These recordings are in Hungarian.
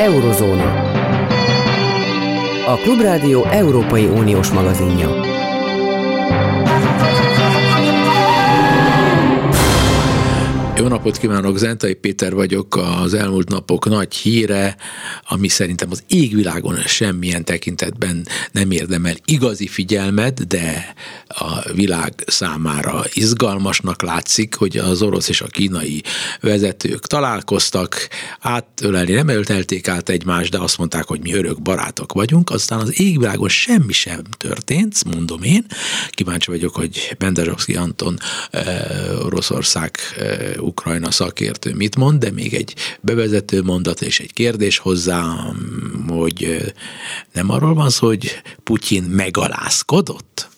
Eurozóna. A Klubrádió Európai Uniós magazinja. Jó napot kívánok, Zentai Péter vagyok, az elmúlt napok nagy híre, ami szerintem az égvilágon semmilyen tekintetben nem érdemel igazi figyelmet, de a világ számára izgalmasnak látszik, hogy az orosz és a kínai vezetők találkoztak, átölelni nem öltelték át egymást, de azt mondták, hogy mi örök barátok vagyunk, aztán az égvilágon semmi sem történt, mondom én. Kíváncsi vagyok, hogy Benderovszki Anton eh, Oroszország eh, Ukrajna szakértő mit mond, de még egy bevezető mondat és egy kérdés hozzá, hogy nem arról van szó, hogy Putyin megalázkodott?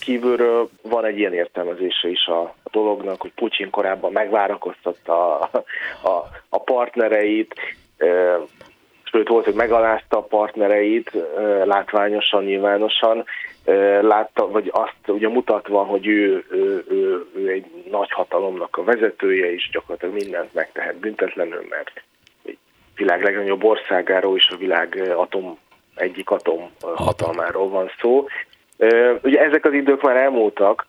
Kívülről van egy ilyen értelmezése is a, dolognak, hogy Putyin korábban megvárakoztatta a, a, a partnereit, sőt volt, hogy megalázta a partnereit látványosan, nyilvánosan, látta, vagy azt ugye mutatva, hogy ő, ő, ő, ő egy nagy hatalomnak a vezetője, és gyakorlatilag mindent megtehet büntetlenül, mert egy világ legnagyobb országáról és a világ atom, egyik atom hatalmáról van szó. Ugye ezek az idők már elmúltak,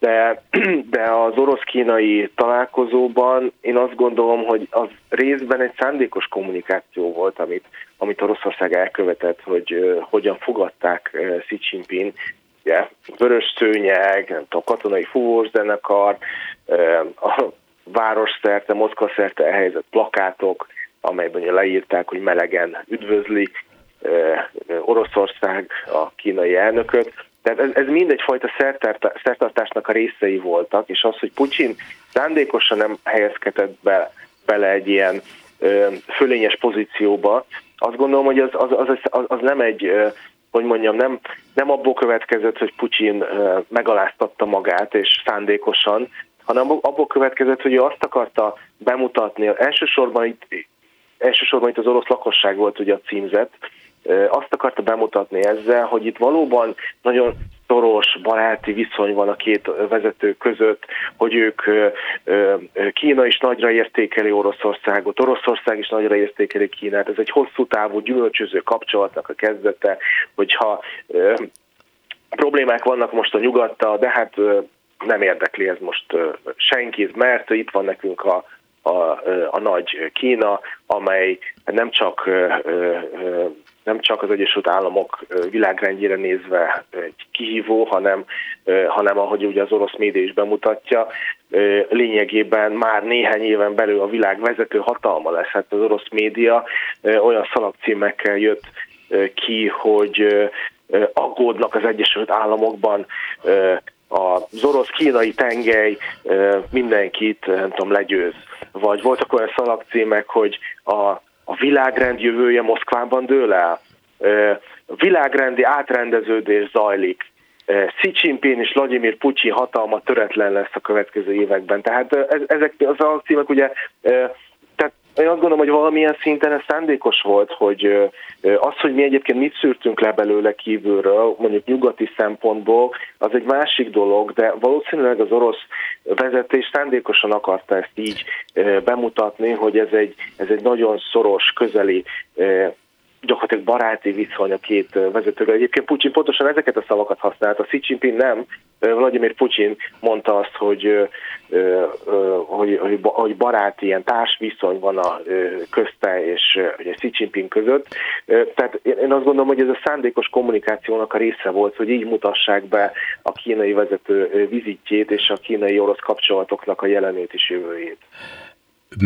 de, de az orosz-kínai találkozóban én azt gondolom, hogy az részben egy szándékos kommunikáció volt, amit, amit Oroszország elkövetett, hogy uh, hogyan fogadták uh, Xi Jinping, ugye, vörös szőnyeg, nem tudom, katonai fúvószenekar, uh, a város szerte, Moszkva szerte elhelyezett plakátok, amelyben leírták, hogy melegen üdvözli Oroszország a kínai elnököt. Tehát ez, ez mind egyfajta szertartásnak a részei voltak, és az, hogy Putyin szándékosan nem helyezkedett be, bele egy ilyen ö, fölényes pozícióba, azt gondolom, hogy az, az, az, az, az nem egy, hogy mondjam, nem, nem abból következett, hogy Putyin megaláztatta magát, és szándékosan, hanem abból következett, hogy ő azt akarta bemutatni, elsősorban itt, elsősorban itt az orosz lakosság volt ugye a címzet, azt akarta bemutatni ezzel, hogy itt valóban nagyon szoros baráti viszony van a két vezető között, hogy ők Kína is nagyra értékeli Oroszországot, Oroszország is nagyra értékeli Kínát. Ez egy hosszú távú gyümölcsöző kapcsolatnak a kezdete, hogyha problémák vannak most a nyugattal, de hát nem érdekli ez most senkit, mert itt van nekünk a, a, a nagy Kína, amely nem csak nem csak az Egyesült Államok világrendjére nézve egy kihívó, hanem, hanem ahogy ugye az orosz média is bemutatja, lényegében már néhány éven belül a világ vezető hatalma lesz. Hát az orosz média olyan szalagcímekkel jött ki, hogy aggódnak az Egyesült Államokban az orosz-kínai tengely mindenkit, nem tudom, legyőz. Vagy voltak olyan szalagcímek, hogy a a világrend jövője Moszkvában dől el. A világrendi átrendeződés zajlik. Xi Jinping és Vladimir Putyin hatalma töretlen lesz a következő években. Tehát ezek az akciók ugye én azt gondolom, hogy valamilyen szinten ez szándékos volt, hogy az, hogy mi egyébként mit szűrtünk le belőle kívülről, mondjuk nyugati szempontból, az egy másik dolog, de valószínűleg az orosz vezetés szándékosan akarta ezt így bemutatni, hogy ez egy, ez egy nagyon szoros, közeli gyakorlatilag baráti viszony a két vezetőről. Egyébként Putyin pontosan ezeket a szavakat használta, Xi Jinping nem. Vladimir Putyin mondta azt, hogy, hogy, hogy, baráti, ilyen társviszony van a közte és ugye Xi Jinping között. Tehát én azt gondolom, hogy ez a szándékos kommunikációnak a része volt, hogy így mutassák be a kínai vezető vizitjét és a kínai-orosz kapcsolatoknak a jelenét és jövőjét.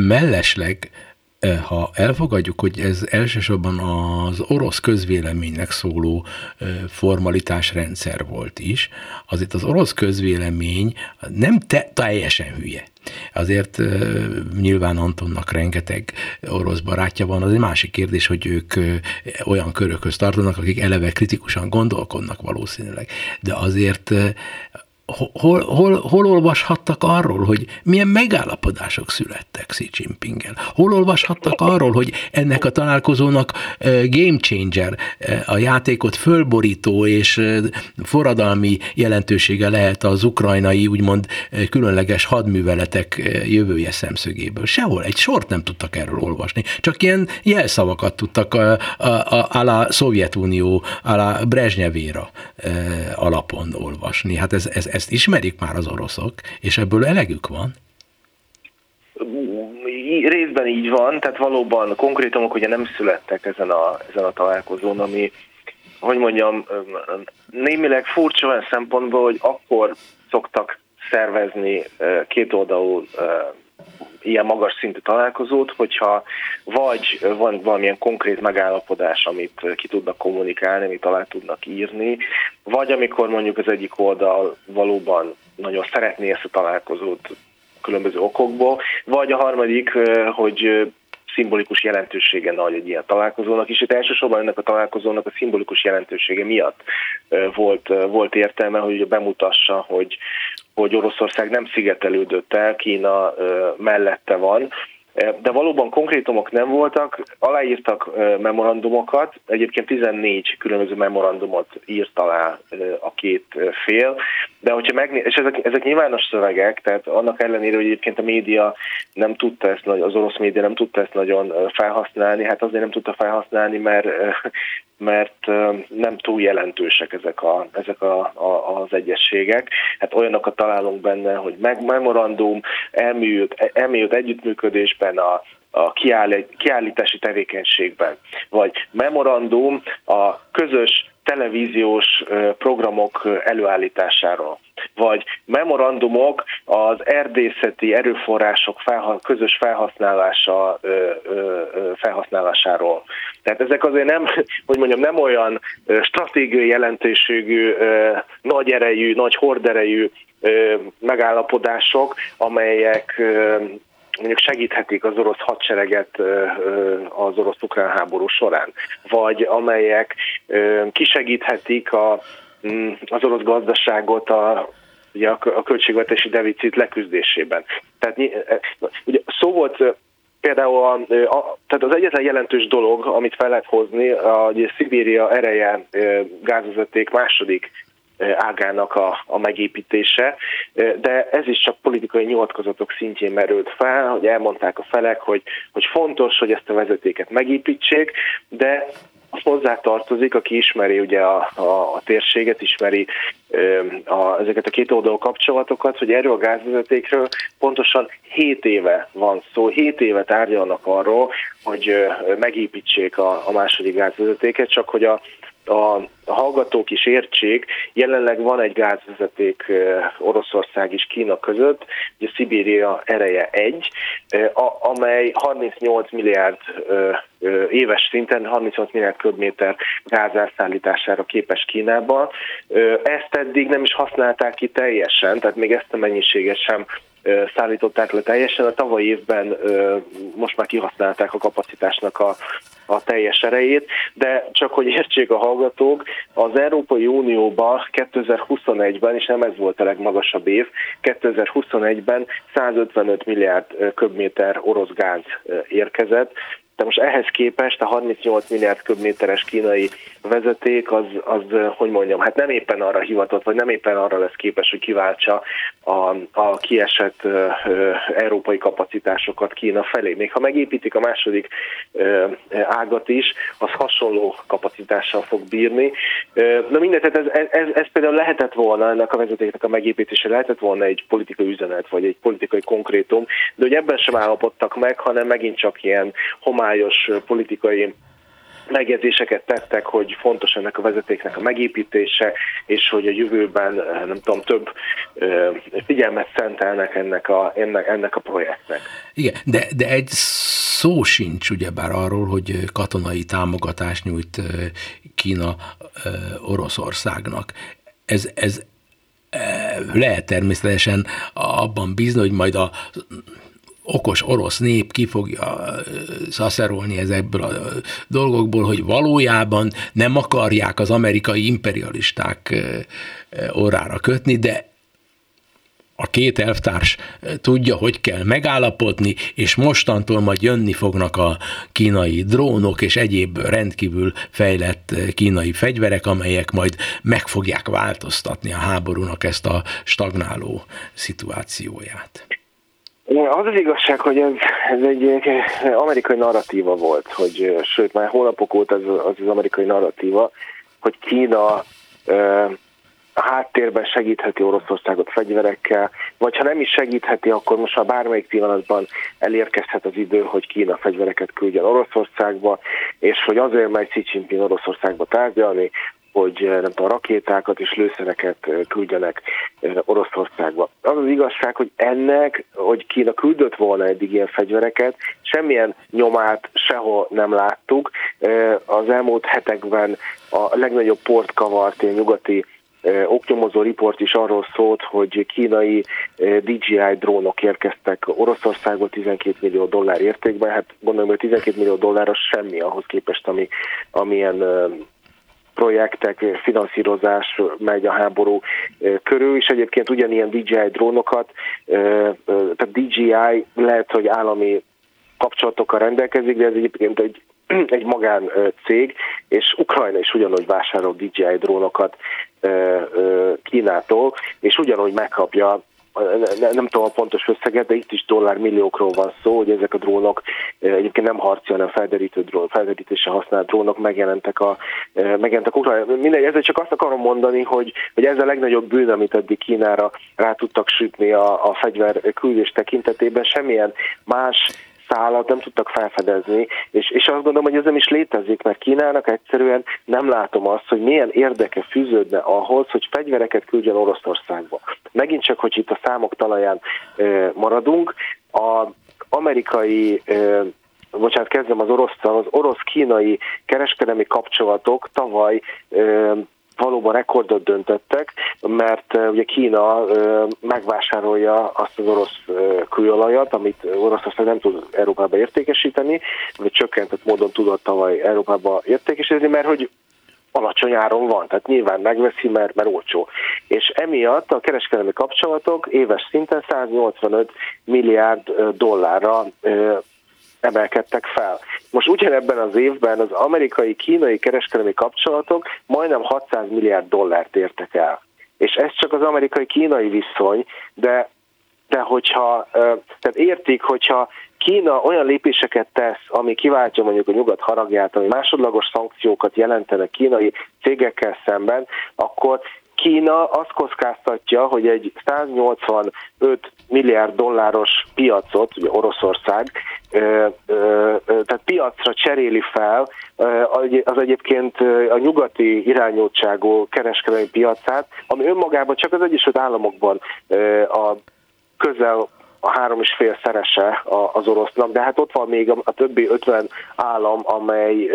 Mellesleg ha elfogadjuk, hogy ez elsősorban az orosz közvéleménynek szóló formalitásrendszer volt is, azért az orosz közvélemény nem te, teljesen hülye. Azért nyilván Antonnak rengeteg orosz barátja van, az egy másik kérdés, hogy ők olyan körökhöz tartanak, akik eleve kritikusan gondolkodnak valószínűleg. De azért hol, hol, hol olvashattak arról, hogy milyen megállapodások születtek Xi Jinpinggel? Hol olvashattak arról, hogy ennek a találkozónak game changer, a játékot fölborító és forradalmi jelentősége lehet az ukrajnai, úgymond különleges hadműveletek jövője szemszögéből. Sehol, egy sort nem tudtak erről olvasni, csak ilyen jelszavakat tudtak a, a, a, a la Szovjetunió, a la Brezsnyevéra alapon olvasni. Hát ez, ez, ezt ismerik már az oroszok, és ebből elegük van? Részben így van, tehát valóban konkrétumok ugye nem születtek ezen a, ezen a találkozón, ami, hogy mondjam, némileg furcsa olyan szempontból, hogy akkor szoktak szervezni két oldalú ilyen magas szintű találkozót, hogyha vagy van valamilyen konkrét megállapodás, amit ki tudnak kommunikálni, amit alá tudnak írni, vagy amikor mondjuk az egyik oldal valóban nagyon szeretné ezt a találkozót különböző okokból, vagy a harmadik, hogy szimbolikus jelentősége nagy egy ilyen találkozónak, és itt elsősorban ennek a találkozónak a szimbolikus jelentősége miatt volt, volt értelme, hogy bemutassa, hogy, hogy Oroszország nem szigetelődött el, Kína mellette van, de valóban konkrétumok nem voltak, aláírtak memorandumokat, egyébként 14 különböző memorandumot írt alá a két fél, de hogyha megné- és ezek, ezek nyilvános szövegek, tehát annak ellenére, hogy egyébként a média nem tudta ezt, az orosz média nem tudta ezt nagyon felhasználni, hát azért nem tudta felhasználni, mert mert nem túl jelentősek ezek, a, ezek a, a, az egyességek. Hát olyanokat találunk benne, hogy meg, memorandum, elmélyült, elmélyült együttműködésben a, a kiállítási tevékenységben, vagy memorandum a közös televíziós programok előállításáról, vagy memorandumok az erdészeti erőforrások közös felhasználása, felhasználásáról. Tehát ezek azért nem, hogy mondjam, nem olyan stratégiai jelentőségű, nagy erejű, nagy horderejű megállapodások, amelyek mondjuk segíthetik az orosz hadsereget az orosz-ukrán háború során, vagy amelyek kisegíthetik a, mm, az orosz gazdaságot a, ugye a költségvetési deficit leküzdésében. Tehát ugye szó volt például a, a, tehát az egyetlen jelentős dolog, amit fel lehet hozni, a, a Szibéria ereje gázvezeték második ágának a, a megépítése, de ez is csak politikai nyilatkozatok szintjén merült fel, hogy elmondták a felek, hogy, hogy fontos, hogy ezt a vezetéket megépítsék, de hozzá tartozik, aki ismeri ugye a, a, a térséget, ismeri a, ezeket a két oldalú kapcsolatokat, hogy erről a gázvezetékről pontosan 7 éve van szó, 7 éve tárgyalnak arról, hogy megépítsék a, a második gázvezetéket, csak hogy a, a hallgatók is értsék, jelenleg van egy gázvezeték Oroszország és Kína között, ugye Szibéria ereje egy, amely 38 milliárd éves szinten 38 milliárd köbméter gáz elszállítására képes Kínában. Ezt eddig nem is használták ki teljesen, tehát még ezt a mennyiséget sem szállították le teljesen. A tavalyi évben most már kihasználták a kapacitásnak a, a teljes erejét, de csak hogy értsék a hallgatók, az Európai Unióban 2021-ben, és nem ez volt a legmagasabb év, 2021-ben 155 milliárd köbméter orosz gáz érkezett, de most ehhez képest a 38 milliárd köbméteres kínai vezeték az, az, hogy mondjam, hát nem éppen arra hivatott, vagy nem éppen arra lesz képes, hogy kiváltsa a, a kiesett ö, ö, európai kapacitásokat Kína felé. Még ha megépítik a második ö, ágat is, az hasonló kapacitással fog bírni. Na mindegy, tehát ez, ez, ez például lehetett volna, ennek a vezetéknek a megépítése lehetett volna egy politikai üzenet, vagy egy politikai konkrétum, de hogy ebben sem állapodtak meg, hanem megint csak ilyen homály homályos politikai megjegyzéseket tettek, hogy fontos ennek a vezetéknek a megépítése, és hogy a jövőben, nem tudom, több figyelmet szentelnek ennek a, ennek, ennek a projektnek. Igen, de, de egy szó sincs ugyebár arról, hogy katonai támogatást nyújt Kína Oroszországnak. Ez, ez lehet természetesen abban bízni, hogy majd a okos orosz nép ki fogja szaszerolni ezekből a dolgokból, hogy valójában nem akarják az amerikai imperialisták orrára kötni, de a két elvtárs tudja, hogy kell megállapodni, és mostantól majd jönni fognak a kínai drónok és egyéb rendkívül fejlett kínai fegyverek, amelyek majd meg fogják változtatni a háborúnak ezt a stagnáló szituációját. Az az igazság, hogy ez, ez egy amerikai narratíva volt, hogy sőt már hónapok óta az az, az amerikai narratíva, hogy Kína a háttérben segítheti Oroszországot fegyverekkel, vagy ha nem is segítheti, akkor most már bármelyik pillanatban elérkezhet az idő, hogy Kína fegyvereket küldjen Oroszországba, és hogy azért megy Xi Jinping Oroszországba tárgyalni, hogy nem tudom, rakétákat és lőszereket küldjenek Oroszországba. Az az igazság, hogy ennek, hogy Kína küldött volna eddig ilyen fegyvereket, semmilyen nyomát sehol nem láttuk. Az elmúlt hetekben a legnagyobb port kavart ilyen nyugati oknyomozó riport is arról szólt, hogy kínai DJI drónok érkeztek Oroszországból 12 millió dollár értékben. Hát gondolom, hogy 12 millió dollár az semmi ahhoz képest, ami, amilyen projektek, finanszírozás megy a háború körül, és egyébként ugyanilyen DJI drónokat, tehát DJI lehet, hogy állami kapcsolatokkal rendelkezik, de ez egyébként egy egy magán cég, és Ukrajna is ugyanúgy vásárol DJI drónokat Kínától, és ugyanúgy megkapja nem tudom a pontos összeget, de itt is dollármilliókról van szó, hogy ezek a drónok egyébként nem harci, hanem felderítő drón, felderítésre használt drónok megjelentek a megjelentek Ukrajna. Mindegy, ezzel csak azt akarom mondani, hogy, hogy ez a legnagyobb bűn, amit eddig Kínára rá tudtak sütni a, a fegyver küldés tekintetében, semmilyen más szálat nem tudtak felfedezni, és, és azt gondolom, hogy ez nem is létezik, mert Kínának egyszerűen nem látom azt, hogy milyen érdeke fűződne ahhoz, hogy fegyvereket küldjön Oroszországba. Megint csak, hogy itt a számok talaján e, maradunk, a amerikai e, bocsánat, kezdem az orosztal, az orosz-kínai kereskedelmi kapcsolatok tavaly valóban rekordot döntöttek, mert ugye Kína megvásárolja azt az orosz kőolajat, amit Oroszország nem tud Európába értékesíteni, vagy csökkentett módon tudott tavaly Európába értékesíteni, mert hogy alacsony áron van, tehát nyilván megveszi, mert, mert olcsó. És emiatt a kereskedelmi kapcsolatok éves szinten 185 milliárd dollárra emelkedtek fel. Most ugyanebben az évben az amerikai-kínai kereskedelmi kapcsolatok majdnem 600 milliárd dollárt értek el. És ez csak az amerikai-kínai viszony, de, de hogyha, tehát értik, hogyha Kína olyan lépéseket tesz, ami kiváltja mondjuk a nyugat haragját, ami másodlagos szankciókat jelentenek kínai cégekkel szemben, akkor Kína azt kockáztatja, hogy egy 185 milliárd dolláros piacot, ugye Oroszország, tehát piacra cseréli fel az egyébként a nyugati irányultságú kereskedelmi piacát, ami önmagában csak az Egyesült Államokban a közel a három és fél szerese az orosznak, de hát ott van még a, többi 50 állam, amely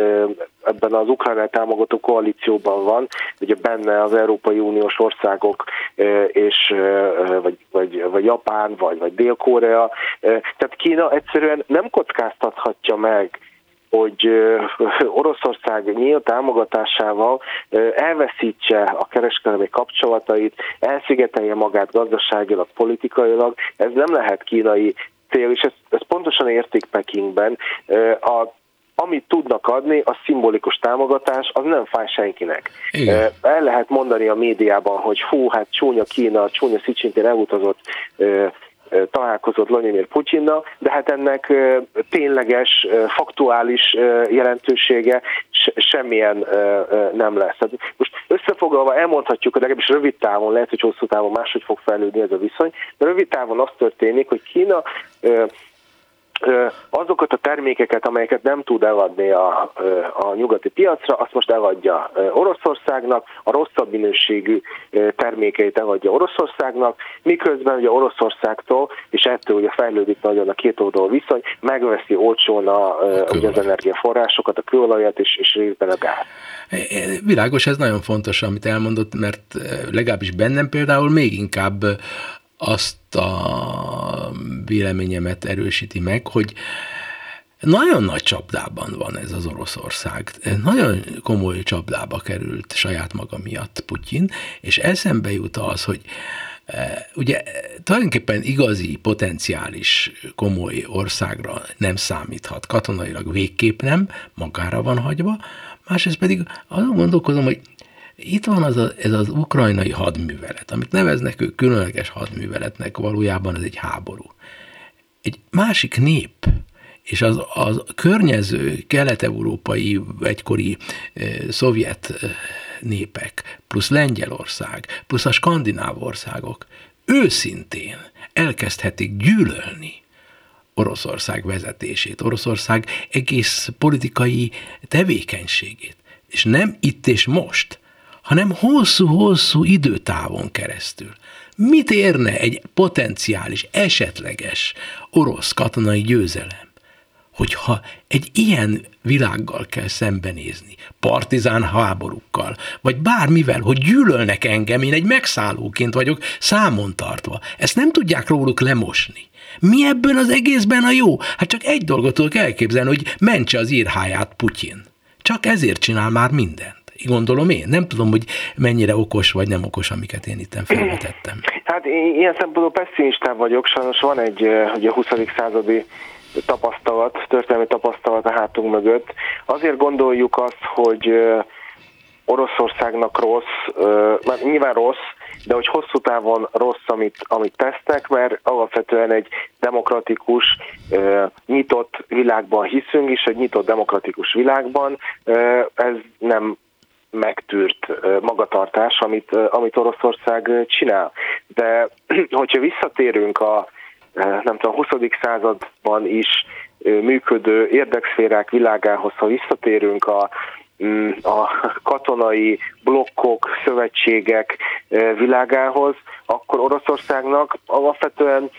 ebben az ukrán támogató koalícióban van, ugye benne az Európai Uniós országok és vagy, vagy, vagy Japán, vagy, vagy Dél-Korea. Tehát Kína egyszerűen nem kockáztathatja meg hogy Oroszország nyílt támogatásával elveszítse a kereskedelmi kapcsolatait, elszigetelje magát gazdaságilag, politikailag, ez nem lehet kínai cél, és ez, ez pontosan érték Pekingben. A amit tudnak adni, a szimbolikus támogatás, az nem fáj senkinek. Igen. El lehet mondani a médiában, hogy fú, hát csúnya Kína, csúnya Xi Jinping elutazott találkozott Vladimir Putyinnal, de hát ennek tényleges, faktuális jelentősége semmilyen nem lesz. Most összefoglalva elmondhatjuk, hogy legalábbis rövid távon, lehet, hogy hosszú távon máshogy fog fejlődni ez a viszony, de rövid távon az történik, hogy Kína azokat a termékeket, amelyeket nem tud eladni a, a nyugati piacra, azt most eladja Oroszországnak, a rosszabb minőségű termékeit eladja Oroszországnak, miközben ugye Oroszországtól, és ettől ugye fejlődik nagyon a két oldal viszony, megveszi olcsón a, ugye az energiaforrásokat, a kőolajat és, és részben a gáz. Világos, ez nagyon fontos, amit elmondott, mert legalábbis bennem például még inkább azt a véleményemet erősíti meg, hogy nagyon nagy csapdában van ez az Oroszország. Nagyon komoly csapdába került saját maga miatt Putyin, és eszembe jut az, hogy Ugye tulajdonképpen igazi, potenciális, komoly országra nem számíthat. Katonailag végképp nem, magára van hagyva. Másrészt pedig azon gondolkozom, hogy itt van az a, ez az ukrajnai hadművelet, amit neveznek ők különleges hadműveletnek, valójában ez egy háború. Egy másik nép, és az, az környező kelet-európai, egykori eh, szovjet eh, népek, plusz Lengyelország, plusz a skandináv országok őszintén elkezdhetik gyűlölni Oroszország vezetését, Oroszország egész politikai tevékenységét. És nem itt és most, hanem hosszú-hosszú időtávon keresztül. Mit érne egy potenciális, esetleges orosz katonai győzelem? hogyha egy ilyen világgal kell szembenézni, partizán háborúkkal, vagy bármivel, hogy gyűlölnek engem, én egy megszállóként vagyok számon tartva. Ezt nem tudják róluk lemosni. Mi ebből az egészben a jó? Hát csak egy dolgot tudok elképzelni, hogy mentse az írháját Putyin. Csak ezért csinál már mindent. Gondolom én. Nem tudom, hogy mennyire okos vagy nem okos, amiket én itt felvetettem. Hát én ilyen szempontból pessimistán vagyok. Sajnos van egy ugye, 20. századi tapasztalat, történelmi tapasztalat a hátunk mögött. Azért gondoljuk azt, hogy Oroszországnak rossz, mert nyilván rossz, de hogy hosszú távon rossz, amit, amit tesznek, mert alapvetően egy demokratikus, nyitott világban hiszünk, és egy nyitott demokratikus világban ez nem megtűrt magatartás, amit, amit Oroszország csinál. De hogyha visszatérünk a nem tudom, 20. században is működő érdekszférák világához, ha visszatérünk a, mm, a katonai blokkok, szövetségek világához, akkor Oroszországnak alapvetően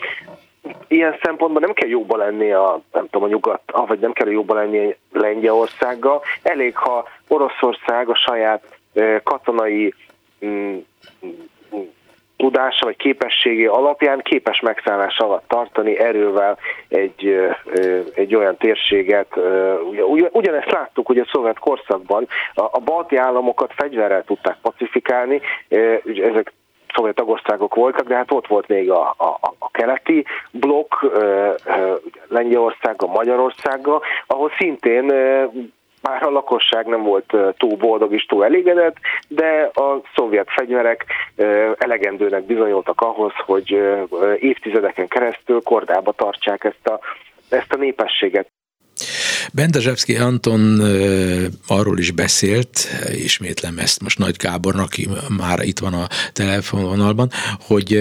ilyen szempontból nem kell jobban lenni a, nem tudom, a nyugat, vagy nem kell jobban lenni Lengyelországgal. Elég, ha Oroszország a saját katonai mm, tudása vagy képességi alapján képes megszállás alatt tartani erővel egy, egy olyan térséget. Ugyanezt láttuk, hogy a szovjet korszakban a, a balti államokat fegyverrel tudták pacifikálni, ezek szovjet tagországok voltak, de hát ott volt még a, a, a keleti blokk, Lengyelországgal, Magyarországgal, ahol szintén bár a lakosság nem volt túl boldog és túl elégedett, de a szovjet fegyverek elegendőnek bizonyultak ahhoz, hogy évtizedeken keresztül kordába tartsák ezt a, ezt a népességet. Bendezsevszki Anton arról is beszélt, ismétlem ezt most Nagy Gábornak, aki már itt van a telefonvonalban, hogy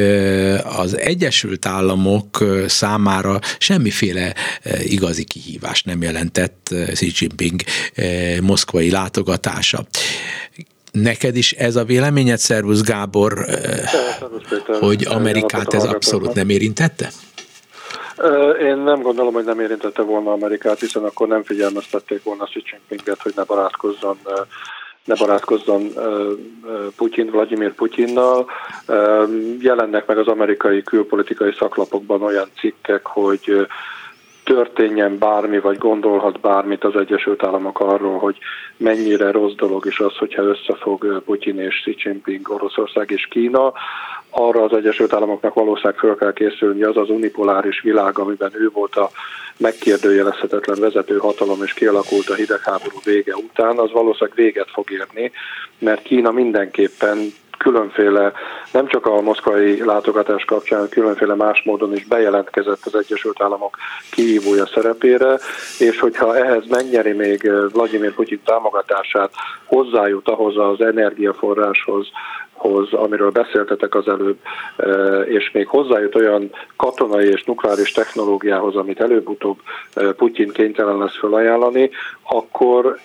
az Egyesült Államok számára semmiféle igazi kihívást nem jelentett Xi Jinping moszkvai látogatása. Neked is ez a véleményed, Szervusz Gábor, hogy Amerikát ez abszolút nem érintette? Én nem gondolom, hogy nem érintette volna Amerikát, hiszen akkor nem figyelmeztették volna Xi Jinpinget, hogy ne barátkozzon ne barátkozzon Putyin, Vladimir Putyinnal. Jelennek meg az amerikai külpolitikai szaklapokban olyan cikkek, hogy történjen bármi, vagy gondolhat bármit az Egyesült Államok arról, hogy mennyire rossz dolog is az, hogyha összefog Putyin és Xi Jinping, Oroszország és Kína, arra az Egyesült Államoknak valószínűleg föl kell készülni, az az unipoláris világ, amiben ő volt a megkérdőjelezhetetlen vezető hatalom, és kialakult a hidegháború vége után, az valószínűleg véget fog érni, mert Kína mindenképpen különféle, nem csak a moszkvai látogatás kapcsán, különféle más módon is bejelentkezett az Egyesült Államok kihívója szerepére, és hogyha ehhez megnyeri még Vladimir Putyin támogatását, hozzájut ahhoz az energiaforráshoz, hoz, amiről beszéltetek az előbb, és még hozzájut olyan katonai és nukleáris technológiához, amit előbb-utóbb Putyin kénytelen lesz felajánlani, akkor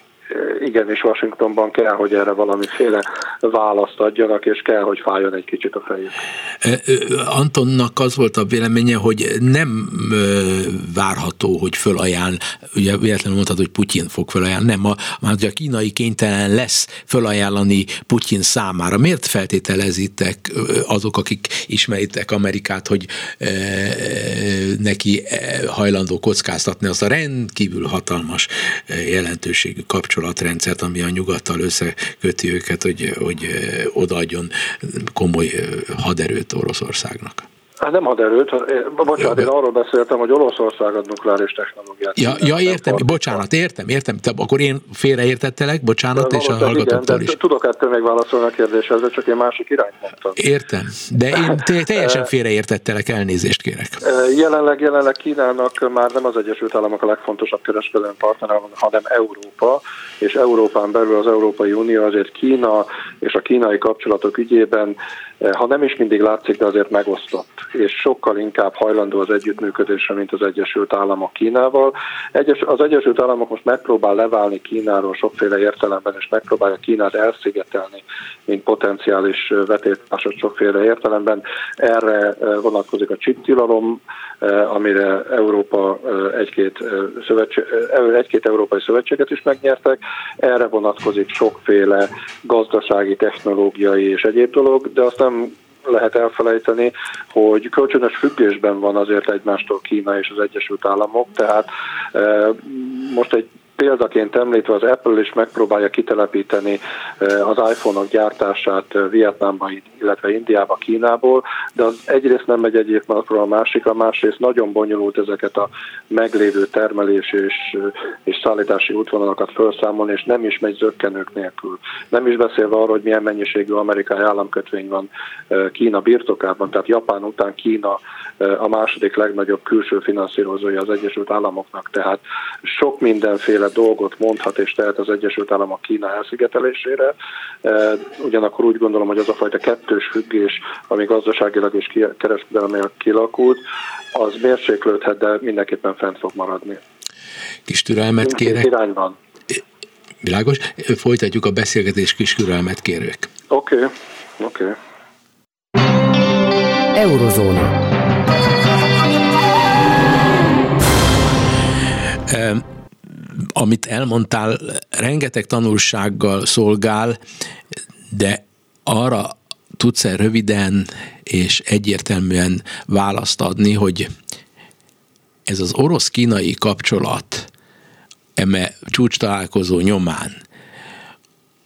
igenis Washingtonban kell, hogy erre valamiféle választ adjanak, és kell, hogy fájjon egy kicsit a fejük. Antonnak az volt a véleménye, hogy nem várható, hogy fölajánl, ugye véletlenül mondtad, hogy Putyin fog fölajánlani, nem, a, már a kínai kénytelen lesz fölajánlani Putyin számára. Miért feltételezitek azok, akik ismeritek Amerikát, hogy neki hajlandó kockáztatni azt a rendkívül hatalmas jelentőségű kapcsolatot, kapcsolatrendszert, ami a nyugattal összeköti őket, hogy, hogy odaadjon komoly haderőt Oroszországnak. Hát nem ad erőt, bocsánat, én arról beszéltem, hogy Oroszország ad nukleáris technológiát. Ja, ja értem, bocsánat, értem, értem. Te, akkor én félreértettelek, bocsánat, de, és a hallgatóktól is. Tudok ettől még válaszolni a kérdéshez, de csak én másik irányt mondtam. Értem, de én teljesen félreértettelek, elnézést kérek. Jelenleg, jelenleg Kínának már nem az Egyesült Államok a legfontosabb kereskedelmi partner, hanem Európa, és Európán belül az Európai Unió azért Kína és a kínai kapcsolatok ügyében Eh, ha nem is mindig látszik, de azért megosztott, és sokkal inkább hajlandó az együttműködésre, mint az Egyesült Államok Kínával. Egyes, az Egyesült Államok most megpróbál leválni Kínáról sokféle értelemben, és megpróbálja Kínát elszigetelni, mint potenciális vetétársat sokféle értelemben. Erre vonatkozik a csiptilalom, amire Európa egy-két, szövetség, egy-két európai szövetséget is megnyertek. Erre vonatkozik sokféle gazdasági, technológiai és egyéb dolog, de azt nem lehet elfelejteni, hogy kölcsönös függésben van azért egymástól Kína és az Egyesült Államok, tehát most egy Példaként említve az Apple is megpróbálja kitelepíteni eh, az iPhone-ok gyártását eh, Vietnámba, illetve Indiába, Kínából, de az egyrészt nem megy egyik napról a másikra, másrészt nagyon bonyolult ezeket a meglévő termelés és, eh, és szállítási útvonalakat felszámolni, és nem is megy zöggenők nélkül. Nem is beszélve arról, hogy milyen mennyiségű amerikai államkötvény van Kína birtokában, tehát Japán után Kína a második legnagyobb külső finanszírozója az Egyesült Államoknak, tehát sok mindenféle dolgot mondhat és tehet az Egyesült Államok Kína elszigetelésére. Ugyanakkor úgy gondolom, hogy az a fajta kettős függés, ami gazdaságilag és kereskedelmileg kilakult, az mérséklődhet, de mindenképpen fent fog maradni. Kis türelmet kérek. irányban. Világos. Folytatjuk a beszélgetés kis türelmet kérők. Oké, okay. oké. Okay. Eurozóna. Amit elmondtál, rengeteg tanulsággal szolgál, de arra tudsz-e röviden és egyértelműen választ adni, hogy ez az orosz-kínai kapcsolat eme csúcs találkozó nyomán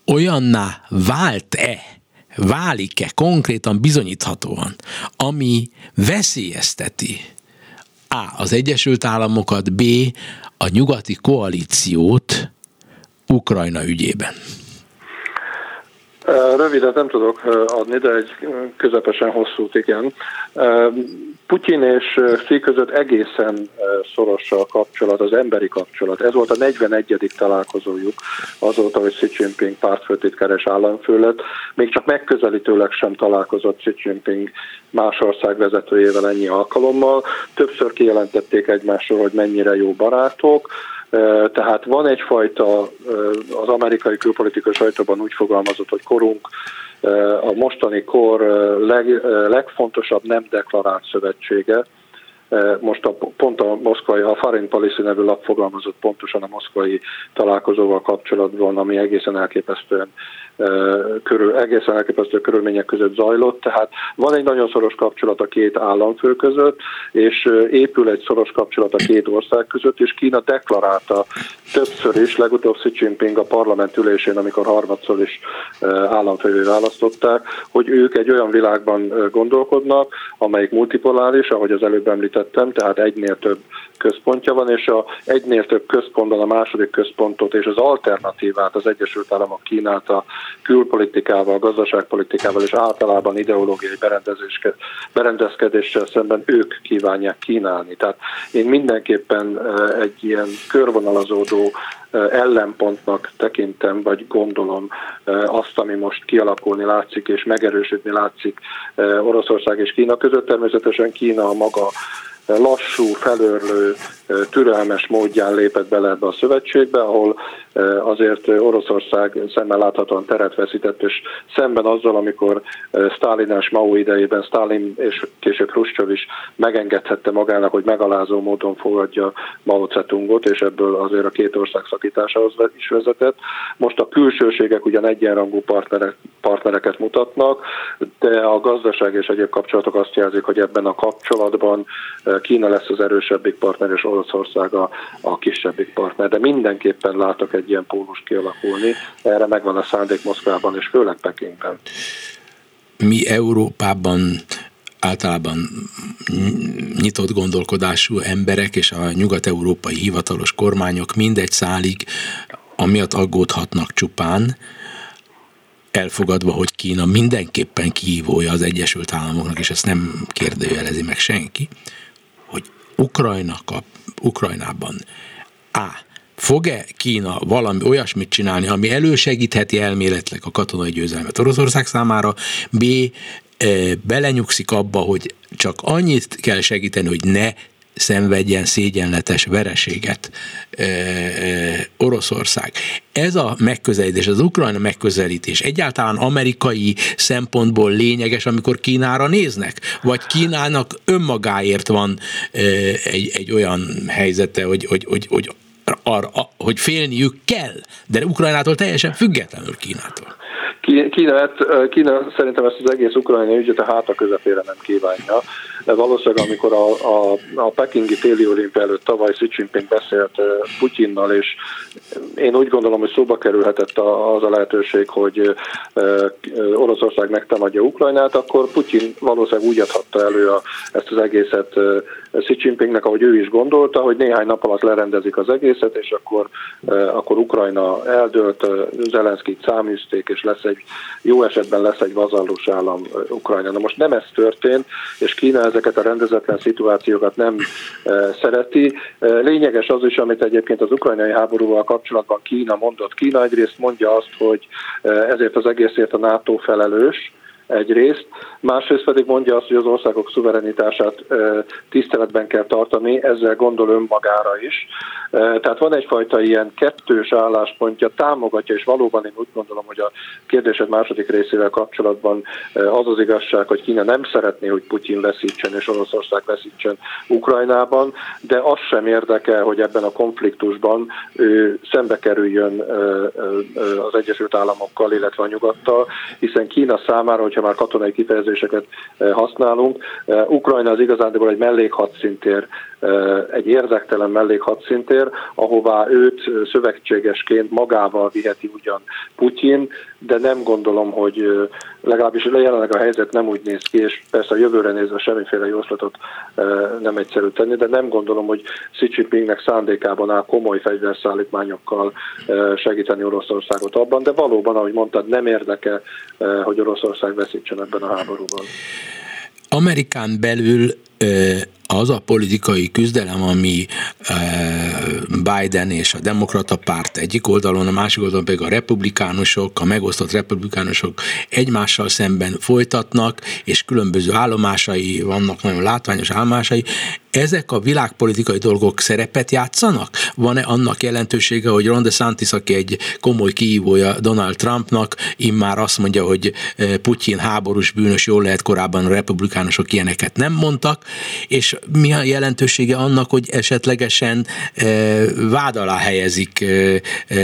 olyanná vált-e, válik-e konkrétan bizonyíthatóan, ami veszélyezteti A. az Egyesült Államokat, B. a nyugati koalíciót Ukrajna ügyében? Rövidet nem tudok adni, de egy közepesen hosszút igen. Putyin és Xi között egészen szoros a kapcsolat, az emberi kapcsolat. Ez volt a 41. találkozójuk azóta, hogy Xi Jinping pártfőtitkár és államfő lett. Még csak megközelítőleg sem találkozott Xi Jinping más ország vezetőjével ennyi alkalommal. Többször kijelentették egymásról, hogy mennyire jó barátok, tehát van egyfajta, az amerikai külpolitikai sajtóban úgy fogalmazott, hogy korunk a mostani kor leg, legfontosabb nem deklarált szövetsége, most a, pont a moszkvai, a Foreign Policy nevű lap fogalmazott pontosan a moszkvai találkozóval kapcsolatban, ami egészen elképesztően körül, egészen elképesztő körülmények között zajlott, tehát van egy nagyon szoros kapcsolat a két államfő között, és épül egy szoros kapcsolat a két ország között, és Kína deklarálta többször is, legutóbb Xi Jinping a parlament ülésén, amikor harmadszor is államfővé választották, hogy ők egy olyan világban gondolkodnak, amelyik multipoláris, ahogy az előbb említettem, tehát egynél több központja van, és a egynél több központban a második központot és az alternatívát az Egyesült Államok kínálta külpolitikával, gazdaságpolitikával és általában ideológiai berendezkedéssel szemben ők kívánják kínálni. Tehát én mindenképpen egy ilyen körvonalazódó ellenpontnak tekintem, vagy gondolom azt, ami most kialakulni látszik és megerősödni látszik Oroszország és Kína között. Természetesen Kína a maga lassú, felörlő, türelmes módján lépett bele ebbe a szövetségbe, ahol azért Oroszország szemmel láthatóan teret veszített, és szemben azzal, amikor Stalin és Mao idejében Stalin és később Khrushchev is megengedhette magának, hogy megalázó módon fogadja Mao Zedongot, és ebből azért a két ország szakításához is vezetett. Most a külsőségek ugyan egyenrangú partnerek, partnereket mutatnak, de a gazdaság és egyéb kapcsolatok azt jelzik, hogy ebben a kapcsolatban Kína lesz az erősebbik partner, és Oroszország a, a kisebbik partner, de mindenképpen látok egy ilyen pólus kialakulni, erre megvan a szándék Moszkvában és főleg Pekingben. Mi Európában általában nyitott gondolkodású emberek és a nyugat-európai hivatalos kormányok mindegy szálig amiatt aggódhatnak csupán, elfogadva, hogy Kína mindenképpen kihívója az Egyesült Államoknak, és ezt nem kérdőjelezi meg senki, hogy Ukrajna kap, Ukrajnában A. Fog-e Kína valami olyasmit csinálni, ami elősegítheti elméletleg a katonai győzelmet Oroszország számára, B. belenyugszik abba, hogy csak annyit kell segíteni, hogy ne szenvedjen szégyenletes vereséget e, e, Oroszország. Ez a megközelítés, az Ukrajna megközelítés egyáltalán amerikai szempontból lényeges, amikor Kínára néznek? Vagy Kínának önmagáért van e, egy, egy olyan helyzete, hogy, hogy, hogy, hogy arra, hogy félniük kell, de Ukrajnától teljesen függetlenül Kínától. Kína, hát, Kína szerintem ezt az egész ukrajnai ügyet a háta közepére nem kívánja. Valószínűleg amikor a, a, a pekingi téli olimpia előtt tavaly Xi Jinping beszélt Putyinnal, és én úgy gondolom, hogy szóba kerülhetett az a lehetőség, hogy Oroszország megtámadja Ukrajnát, akkor Putyin valószínűleg úgy adhatta elő a, ezt az egészet Xi Jinpingnek, ahogy ő is gondolta, hogy néhány nap alatt lerendezik az egészet, és akkor, akkor Ukrajna eldőlt, Zelenszkit száműzték, és lesz egy, jó esetben lesz egy vazallus állam Ukrajna. Na most nem ez történt, és Kína ezeket a rendezetlen szituációkat nem szereti. Lényeges az is, amit egyébként az ukrajnai háborúval kapcsolatban Kína mondott. Kína egyrészt mondja azt, hogy ezért az egészért a NATO felelős, egyrészt, másrészt pedig mondja azt, hogy az országok szuverenitását tiszteletben kell tartani, ezzel gondol önmagára is. Tehát van egyfajta ilyen kettős álláspontja, támogatja, és valóban én úgy gondolom, hogy a kérdésed második részével kapcsolatban az az igazság, hogy Kína nem szeretné, hogy Putyin veszítsen és Oroszország veszítsen Ukrajnában, de az sem érdekel, hogy ebben a konfliktusban ő szembe kerüljön az Egyesült Államokkal, illetve a nyugattal, hiszen Kína számára, hogyha már katonai kifejezéseket használunk, Ukrajna az igazándiból egy mellékhadszintér egy érdektelen mellékhadszintér, ahová őt szövetségesként magával viheti ugyan Putyin, de nem gondolom, hogy legalábbis jelenleg a helyzet nem úgy néz ki, és persze a jövőre nézve semmiféle jóslatot nem egyszerű tenni, de nem gondolom, hogy Xi Jinpingnek szándékában áll komoly fegyverszállítmányokkal segíteni Oroszországot abban, de valóban, ahogy mondtad, nem érdeke, hogy Oroszország veszítsen ebben a háborúban. Amerikán belül az a politikai küzdelem, ami Biden és a demokrata párt egyik oldalon, a másik oldalon pedig a republikánusok, a megosztott republikánusok egymással szemben folytatnak, és különböző állomásai vannak, nagyon látványos állomásai, ezek a világpolitikai dolgok szerepet játszanak? Van-e annak jelentősége, hogy Ron DeSantis, aki egy komoly kihívója Donald Trumpnak, immár azt mondja, hogy Putyin háborús bűnös, jól lehet korábban a republikánusok ilyeneket nem mondtak, és mi a jelentősége annak, hogy esetlegesen vád alá helyezik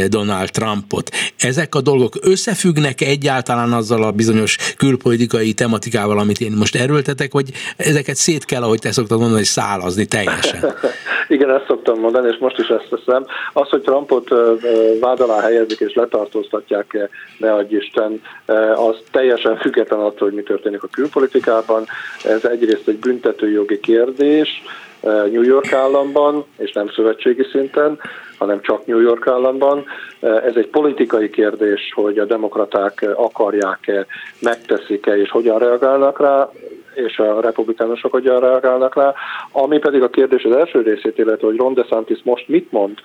Donald Trumpot. Ezek a dolgok összefüggnek egyáltalán azzal a bizonyos külpolitikai tematikával, amit én most erőltetek, vagy ezeket szét kell, ahogy te szoktad mondani, hogy szálazni teljesen? Igen, ezt szoktam mondani, és most is ezt teszem. Az, hogy Trumpot vád alá helyezik és letartóztatják, ne adj Isten, az teljesen független attól, hogy mi történik a külpolitikában. Ez egyrészt egy büntetőjogi kérdés, New York államban, és nem szövetségi szinten, hanem csak New York államban. Ez egy politikai kérdés, hogy a demokraták akarják-e, megteszik-e, és hogyan reagálnak rá és a republikánusok hogyan reagálnak rá, ami pedig a kérdés az első részét illetve, hogy Ron DeSantis most mit mond,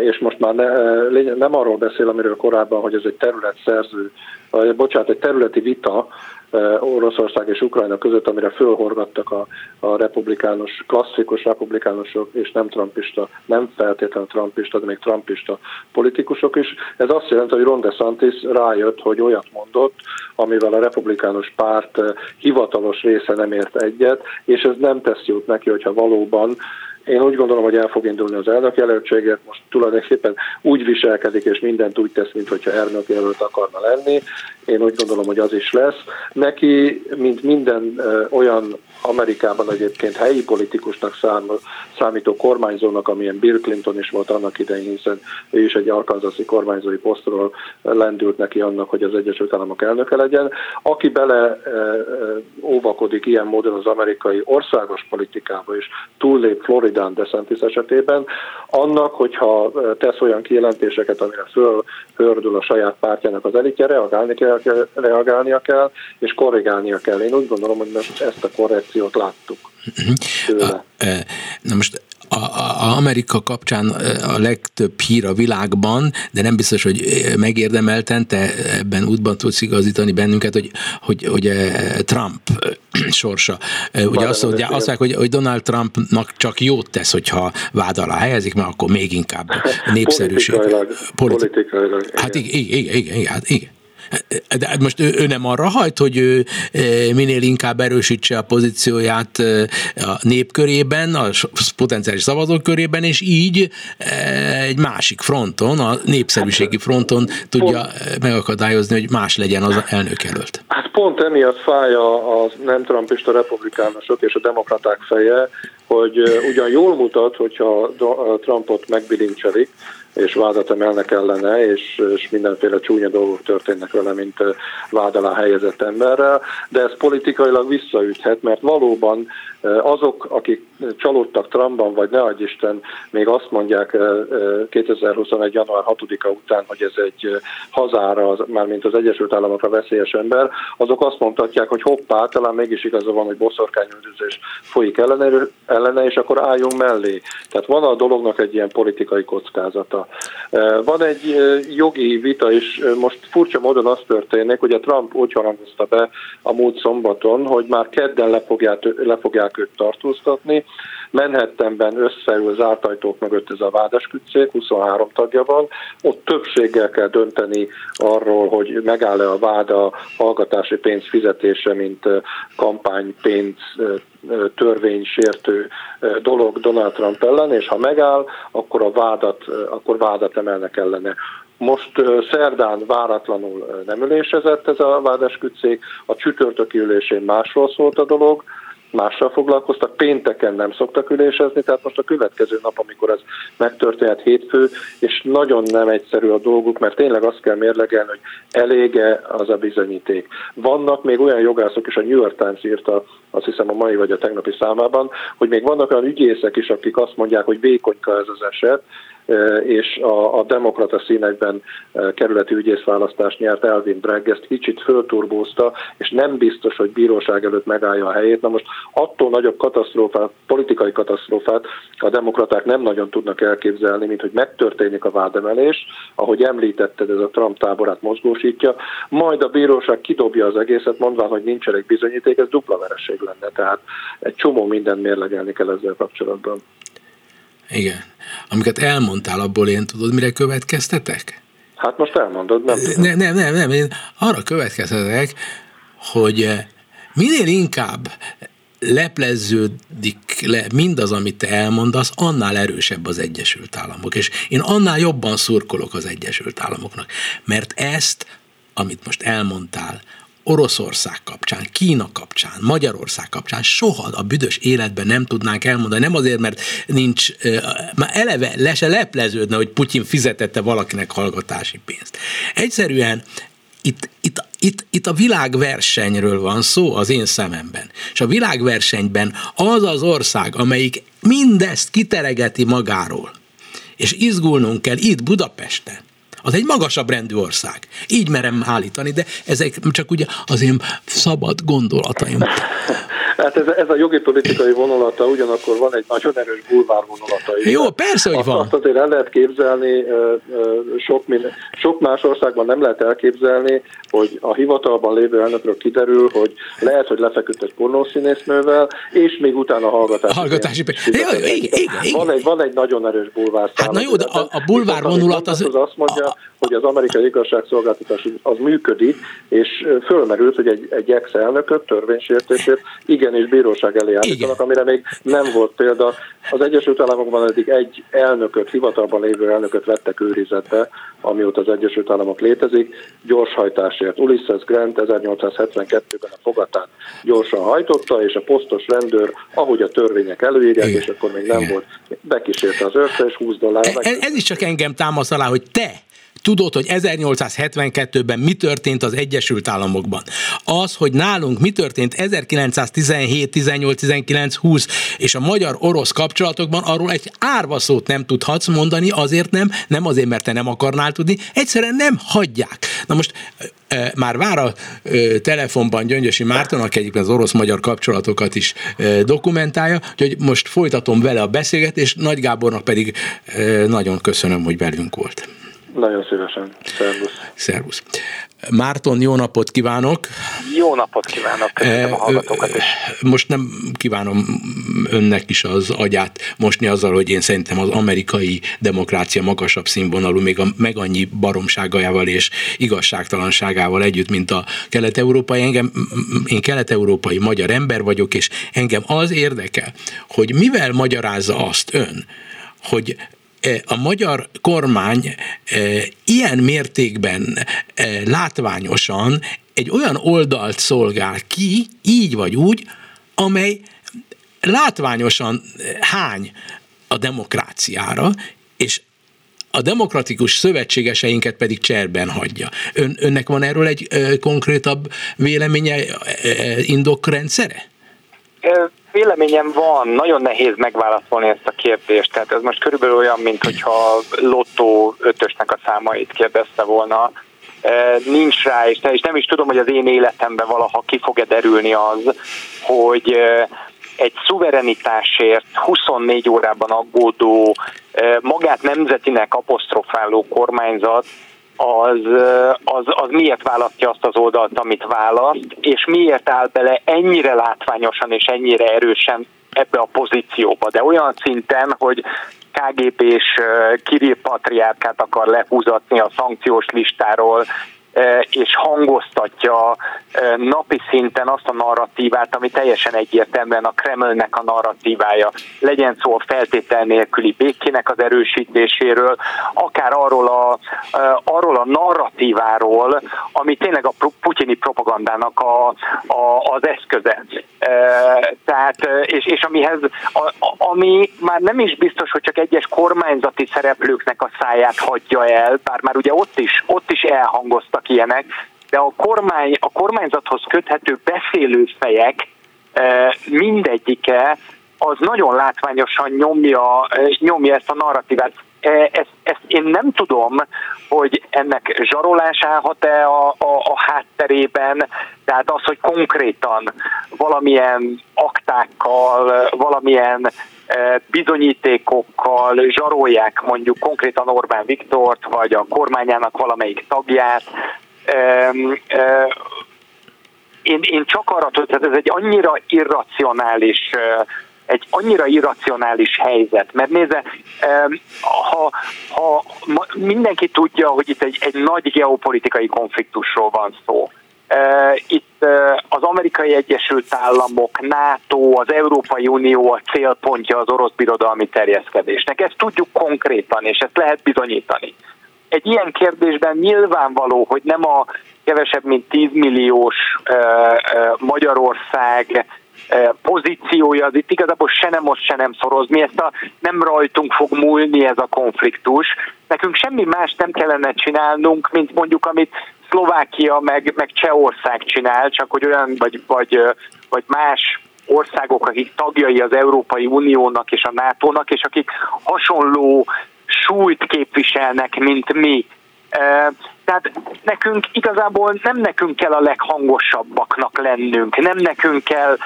és most már ne, nem arról beszél, amiről korábban, hogy ez egy területszerző, bocsánat, egy területi vita, Oroszország és Ukrajna között, amire fölhorgattak a, a republikánus, klasszikus republikánusok és nem trumpista, nem feltétlenül trumpista, de még trumpista politikusok is. Ez azt jelenti, hogy Ron DeSantis rájött, hogy olyat mondott, amivel a republikánus párt hivatalos része nem ért egyet, és ez nem tesz jót neki, hogyha valóban Én úgy gondolom, hogy el fog indulni az elnök jelöltséget, most tulajdonképpen úgy viselkedik, és mindent úgy tesz, mintha elnök jelölt akarna lenni. Én úgy gondolom, hogy az is lesz. Neki, mint minden olyan Amerikában egyébként helyi politikusnak szám, számító kormányzónak, amilyen Bill Clinton is volt annak idején, hiszen ő is egy arkanzaszi kormányzói posztról lendült neki annak, hogy az Egyesült Államok elnöke legyen. Aki bele óvakodik ilyen módon az amerikai országos politikába, és túllép Floridán DeSantis esetében, annak, hogyha tesz olyan kijelentéseket, amire fölhördül a saját pártjának az elitje, reagálni kell, reagálnia kell, és korrigálnia kell. Én úgy gondolom, hogy ezt a korrekciót láttuk. Tőle. Na most a, a Amerika kapcsán a legtöbb hír a világban, de nem biztos, hogy megérdemelten, te ebben útban tudsz igazítani bennünket, hogy, hogy, hogy Trump sorsa. Ugye azt, mondja, azt mondják, hogy, hogy Donald Trumpnak csak jót tesz, hogyha vád alá helyezik, mert akkor még inkább népszerűség. Politikailag. Politi- politikailag hát igen, igen, igen, igen, hát igen. De hát most ő, ő nem arra hajt, hogy ő minél inkább erősítse a pozícióját a népkörében, a potenciális szavazók körében, és így egy másik fronton, a népszerűségi fronton tudja megakadályozni, hogy más legyen az elnök jelölt. Hát pont emiatt fáj a, a nem trumpista republikánusok és a demokraták feje, hogy ugyan jól mutat, hogyha Trumpot megbilincselik, és vádat emelnek ellene, és, és mindenféle csúnya dolgok történnek vele, mint vád alá helyezett emberrel, de ez politikailag visszaüthet, mert valóban azok, akik csalódtak Trumpban, vagy ne adj Isten, még azt mondják 2021. január 6-a után, hogy ez egy hazára, mármint az Egyesült Államokra veszélyes ember, azok azt mondhatják, hogy hoppá, talán mégis igaza van, hogy boszorkányüldözés folyik ellene, ellene, és akkor álljunk mellé. Tehát van a dolognak egy ilyen politikai kockázata. Van egy jogi vita is, most furcsa módon az történik, hogy a Trump úgy harangozta be a múlt szombaton, hogy már kedden le fogják, le fogják őt tartóztatni. Manhattanben összeül az ártajtók mögött ez a vádaskütszék, 23 tagja van. Ott többséggel kell dönteni arról, hogy megáll-e a vád a hallgatási pénz fizetése, mint kampánypénz törvénysértő dolog Donald Trump ellen, és ha megáll, akkor a vádat, akkor vádat emelnek ellene. Most szerdán váratlanul nem ülésezett ez a vádeskütszék, a csütörtöki ülésén másról szólt a dolog, mással foglalkoztak, pénteken nem szoktak ülésezni, tehát most a következő nap, amikor ez megtörténhet hétfő, és nagyon nem egyszerű a dolguk, mert tényleg azt kell mérlegelni, hogy elége az a bizonyíték. Vannak még olyan jogászok is, a New York Times írta, azt hiszem a mai vagy a tegnapi számában, hogy még vannak olyan ügyészek is, akik azt mondják, hogy vékonyka ez az eset, és a, a demokrata színekben kerületi ügyészválasztást nyert Elvin Bragg, ezt kicsit fölturbózta, és nem biztos, hogy bíróság előtt megállja a helyét. Na most attól nagyobb katasztrófát, politikai katasztrófát a demokraták nem nagyon tudnak elképzelni, mint hogy megtörténik a vádemelés, ahogy említetted, ez a Trump táborát mozgósítja, majd a bíróság kidobja az egészet, mondván, hogy nincs elég bizonyíték, ez dupla vereség lenne, tehát egy csomó mindent mérlegelni kell ezzel kapcsolatban. Igen. Amiket elmondtál, abból én tudod, mire következtetek? Hát most elmondod, nem Nem, nem, nem, nem. Én arra következtetek, hogy eh, minél inkább lepleződik le mindaz, amit te elmondasz, annál erősebb az Egyesült Államok. És én annál jobban szurkolok az Egyesült Államoknak. Mert ezt, amit most elmondtál, Oroszország kapcsán, Kína kapcsán, Magyarország kapcsán soha a büdös életben nem tudnánk elmondani. Nem azért, mert nincs, már eleve le se lepleződne, hogy Putyin fizetette valakinek hallgatási pénzt. Egyszerűen itt, itt, itt, itt a világversenyről van szó az én szememben. És a világversenyben az az ország, amelyik mindezt kiteregeti magáról, és izgulnunk kell itt Budapesten, az egy magasabb rendű ország. Így merem állítani, de ezek csak ugye az én szabad gondolataim. Hát ez, ez a jogi politikai vonulata, ugyanakkor van egy nagyon erős bulvár vonulata is. Jó, persze, hogy azt, van. Azt azért el lehet képzelni, sok, minden, sok más országban nem lehet elképzelni, hogy a hivatalban lévő elnökről kiderül, hogy lehet, hogy lefeküdt egy pornószínésznővel, és még utána hallgatási, hallgatási pénz. igen, igen, igen. Van, egy, van egy nagyon erős bulvár Hát na jó, de a, a bulvár vonulat az, az, azt mondja, mondja, hogy az amerikai igazságszolgáltatás az működik, és fölmerült, hogy egy, egy ex-elnököt törvénysértésért igenis bíróság elé állítanak, amire még nem volt példa. Az Egyesült Államokban eddig egy elnököt, hivatalban lévő elnököt vettek őrizetbe, amióta az Egyesült Államok létezik, gyorshajtásért. Ulysses Grant 1872-ben a fogatát gyorsan hajtotta, és a posztos rendőr, ahogy a törvények előírják, és akkor még nem Igen. volt, bekísérte az őrte, és 20 dollár. Ez, ez is csak engem támasz alá, hogy te Tudod, hogy 1872-ben mi történt az Egyesült Államokban? Az, hogy nálunk mi történt 1917, 18, 19, 20 és a magyar-orosz kapcsolatokban, arról egy árva szót nem tudhatsz mondani, azért nem, nem azért, mert te nem akarnál tudni, egyszerűen nem hagyják. Na most már vár a telefonban Gyöngyösi Márton, aki egyébként az orosz-magyar kapcsolatokat is dokumentálja, hogy most folytatom vele a beszélgetést, Nagy Gábornak pedig nagyon köszönöm, hogy velünk volt. Nagyon szívesen. Szervusz. Szervusz. Márton, jó napot kívánok! Jó napot kívánok! Köszönöm a hallgatókat is. Most nem kívánom önnek is az agyát mosni azzal, hogy én szerintem az amerikai demokrácia magasabb színvonalú, még a meg annyi baromságával és igazságtalanságával együtt, mint a kelet-európai. Engem, én kelet-európai magyar ember vagyok, és engem az érdekel, hogy mivel magyarázza azt ön, hogy a magyar kormány e, ilyen mértékben e, látványosan egy olyan oldalt szolgál ki, így vagy úgy, amely látványosan hány a demokráciára, és a demokratikus szövetségeseinket pedig cserben hagyja. Ön, önnek van erről egy konkrétabb véleménye, indokrendszere? Véleményem van, nagyon nehéz megválaszolni ezt a kérdést. Tehát ez most körülbelül olyan, mint hogyha Lotto ötösnek a számait kérdezte volna. E, nincs rá, és nem is tudom, hogy az én életemben valaha ki fog-e derülni az, hogy e, egy szuverenitásért 24 órában aggódó, e, magát nemzetinek apostrofáló kormányzat az, az, az miért választja azt az oldalt, amit választ, és miért áll bele ennyire látványosan és ennyire erősen ebbe a pozícióba, de olyan szinten, hogy KGB és Kirill Patriárkát akar lehúzatni a szankciós listáról, és hangoztatja napi szinten azt a narratívát, ami teljesen egyértelműen a Kremlnek a narratívája. Legyen szó a feltétel nélküli békének az erősítéséről, akár arról a, arról a narratíváról, ami tényleg a putyini propagandának a, a, az eszköze. Tehát, és, és amihez, ami már nem is biztos, hogy csak egyes kormányzati szereplőknek a száját hagyja el, bár már ugye ott is, ott is elhangoztak ilyenek, de a, kormány, a kormányzathoz köthető beszélőfejek e, mindegyike az nagyon látványosan nyomja, e, nyomja ezt a narratívát. E, ezt, ezt én nem tudom, hogy ennek zsarolás állhat-e a, a, a hátterében, tehát az, hogy konkrétan valamilyen aktákkal, valamilyen bizonyítékokkal zsarolják mondjuk konkrétan Orbán Viktort, vagy a kormányának valamelyik tagját. Én, én csak arra tudom, hogy ez egy annyira irracionális egy annyira irracionális helyzet, mert nézze, ha, ha mindenki tudja, hogy itt egy, egy nagy geopolitikai konfliktusról van szó, itt az amerikai Egyesült Államok, NATO, az Európai Unió a célpontja az orosz birodalmi terjeszkedésnek. Ezt tudjuk konkrétan, és ezt lehet bizonyítani. Egy ilyen kérdésben nyilvánvaló, hogy nem a kevesebb, mint 10 milliós Magyarország pozíciója az itt igazából se nem most, se nem szoroz. Mi ezt a nem rajtunk fog múlni ez a konfliktus. Nekünk semmi más nem kellene csinálnunk, mint mondjuk amit Szlovákia meg, meg Csehország csinál, csak hogy olyan, vagy, vagy, vagy más országok, akik tagjai az Európai Uniónak és a NATO-nak, és akik hasonló súlyt képviselnek, mint mi. Tehát nekünk igazából nem nekünk kell a leghangosabbaknak lennünk, nem nekünk kell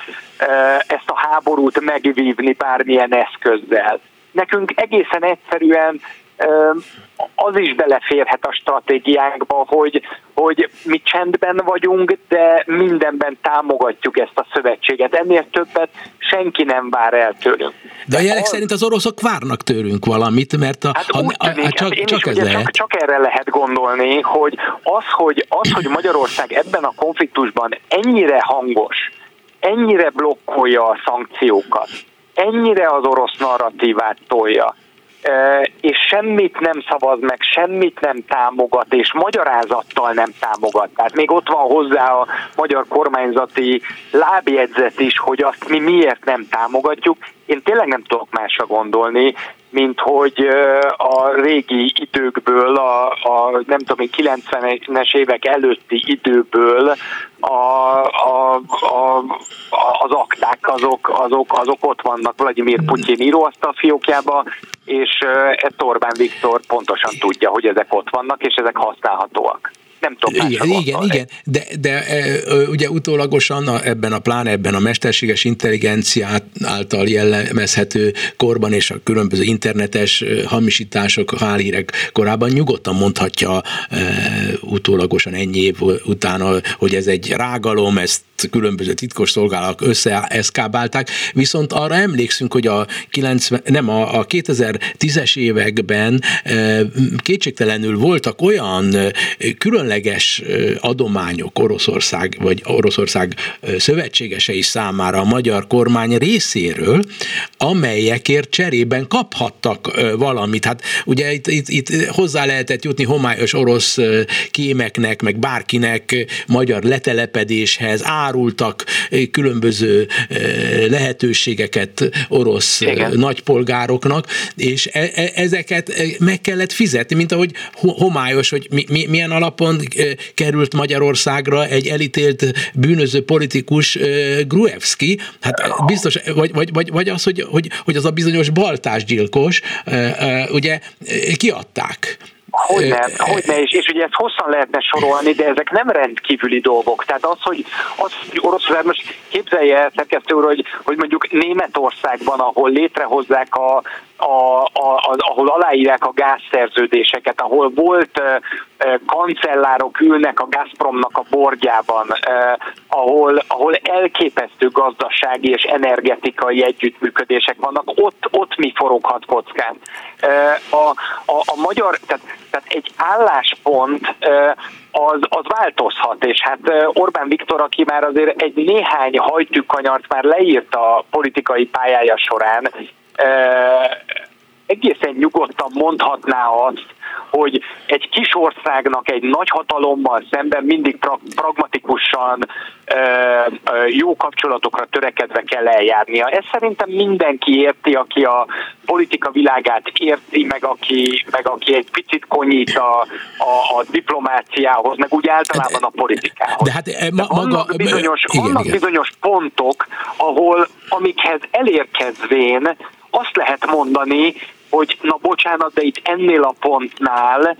ezt a háborút megvívni bármilyen eszközzel. Nekünk egészen egyszerűen az is beleférhet a stratégiánkba, hogy, hogy mi csendben vagyunk, de mindenben támogatjuk ezt a szövetséget. Ennél többet senki nem vár el tőlünk. De a jelek szerint az oroszok várnak tőlünk valamit, mert a, hát a, a, a, csak, hát csak ez lehet. Csak, csak erre lehet gondolni, hogy az, hogy az, hogy Magyarország ebben a konfliktusban ennyire hangos, ennyire blokkolja a szankciókat, ennyire az orosz narratívát tolja, és semmit nem szavaz meg, semmit nem támogat, és magyarázattal nem támogat. Tehát még ott van hozzá a magyar kormányzati lábjegyzet is, hogy azt mi miért nem támogatjuk. Én tényleg nem tudok másra gondolni, mint hogy a régi időkből, a, a nem tudom 90-es évek előtti időből a, a, a, az akták azok, azok, azok ott vannak Vladimir Putyin íróasztal fiókjába, és ezt Orbán Viktor pontosan tudja, hogy ezek ott vannak, és ezek használhatóak nem tudom Igen, igen, igen, de, de ugye utólagosan a, ebben a plán, ebben a mesterséges intelligencia által jellemezhető korban és a különböző internetes hamisítások, hálírek korában nyugodtan mondhatja e, utólagosan ennyi év után, hogy ez egy rágalom, ezt különböző titkos szolgálatok összeeszkábálták, viszont arra emlékszünk, hogy a 90, nem, a, a 2010-es években kétségtelenül voltak olyan különleges adományok Oroszország vagy Oroszország szövetségesei számára a magyar kormány részéről, amelyekért cserében kaphattak valamit. Hát ugye itt, itt, itt hozzá lehetett jutni homályos orosz kémeknek, meg bárkinek magyar letelepedéshez, árultak különböző lehetőségeket orosz Igen. nagypolgároknak, és e, e, ezeket meg kellett fizetni, mint ahogy homályos, hogy mi, mi, milyen alapon került Magyarországra egy elítélt bűnöző politikus Gruevski, hát biztos, vagy, vagy, vagy, vagy az, hogy, hogy, hogy az a bizonyos baltásgyilkos, ugye kiadták. Hogyne, hogyne, és, és ugye ezt hosszan lehetne sorolni, de ezek nem rendkívüli dolgok. Tehát az, hogy, az, hogy Oroszország, most képzelje el, szerkesztő úr, hogy, hogy mondjuk Németországban, ahol létrehozzák a, a, a, ahol aláírják a gázszerződéseket, ahol volt uh, kancellárok ülnek a Gazpromnak a bordjában, uh, ahol, ahol elképesztő gazdasági és energetikai együttműködések vannak, ott, ott mi foroghat kockán. Uh, a, a, a magyar, tehát, tehát egy álláspont az, az változhat, és hát Orbán Viktor, aki már azért egy néhány hajtűkanyart már leírt a politikai pályája során, egészen nyugodtan mondhatná azt, hogy egy kis országnak egy nagy hatalommal szemben mindig pra- pragmatikusan ö, ö, jó kapcsolatokra törekedve kell eljárnia. Ezt szerintem mindenki érti, aki a politika világát érti, meg aki, meg aki egy picit konyít a, a, a diplomáciához, meg úgy általában a politikához. De hát e, ma, maga... Vannak bizonyos, igen, vannak igen. bizonyos pontok, ahol amikhez elérkezvén azt lehet mondani, hogy na bocsánat, de itt ennél a pontnál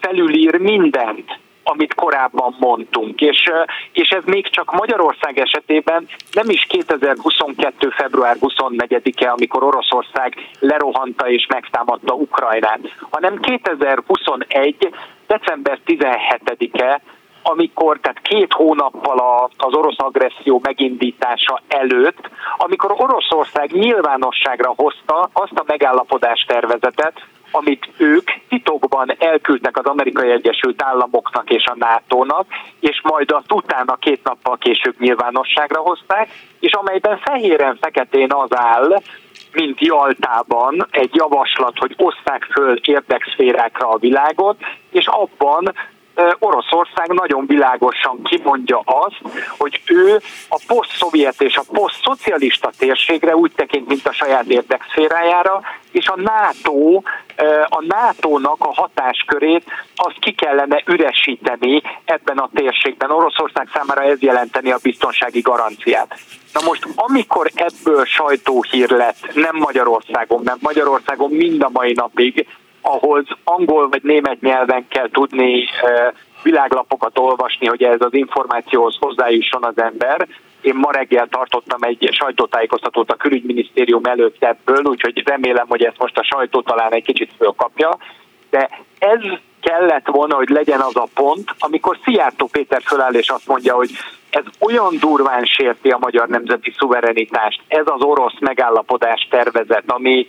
felülír mindent amit korábban mondtunk. És, és ez még csak Magyarország esetében nem is 2022. február 24-e, amikor Oroszország lerohanta és megtámadta Ukrajnát, hanem 2021. december 17-e, amikor, tehát két hónappal az orosz agresszió megindítása előtt, amikor Oroszország nyilvánosságra hozta azt a megállapodás tervezetet, amit ők titokban elküldtek az Amerikai Egyesült Államoknak és a NATO-nak, és majd azt utána két nappal később nyilvánosságra hozták, és amelyben fehéren-feketén az áll, mint Jaltában egy javaslat, hogy osszák föl érdekszférákra a világot, és abban Oroszország nagyon világosan kimondja azt, hogy ő a poszt-szovjet és a poszt-szocialista térségre úgy tekint, mint a saját érdekszférájára, és a NATO, a NATO-nak a hatáskörét azt ki kellene üresíteni ebben a térségben. Oroszország számára ez jelenteni a biztonsági garanciát. Na most, amikor ebből sajtóhír lett, nem Magyarországon, mert Magyarországon mind a mai napig ahhoz angol vagy német nyelven kell tudni világlapokat olvasni, hogy ez az információhoz hozzájusson az ember. Én ma reggel tartottam egy sajtótájékoztatót a külügyminisztérium előtt ebből, úgyhogy remélem, hogy ezt most a sajtó talán egy kicsit fölkapja. De ez kellett volna, hogy legyen az a pont, amikor Szijjártó Péter föláll és azt mondja, hogy ez olyan durván sérti a magyar nemzeti szuverenitást, ez az orosz megállapodás tervezet, ami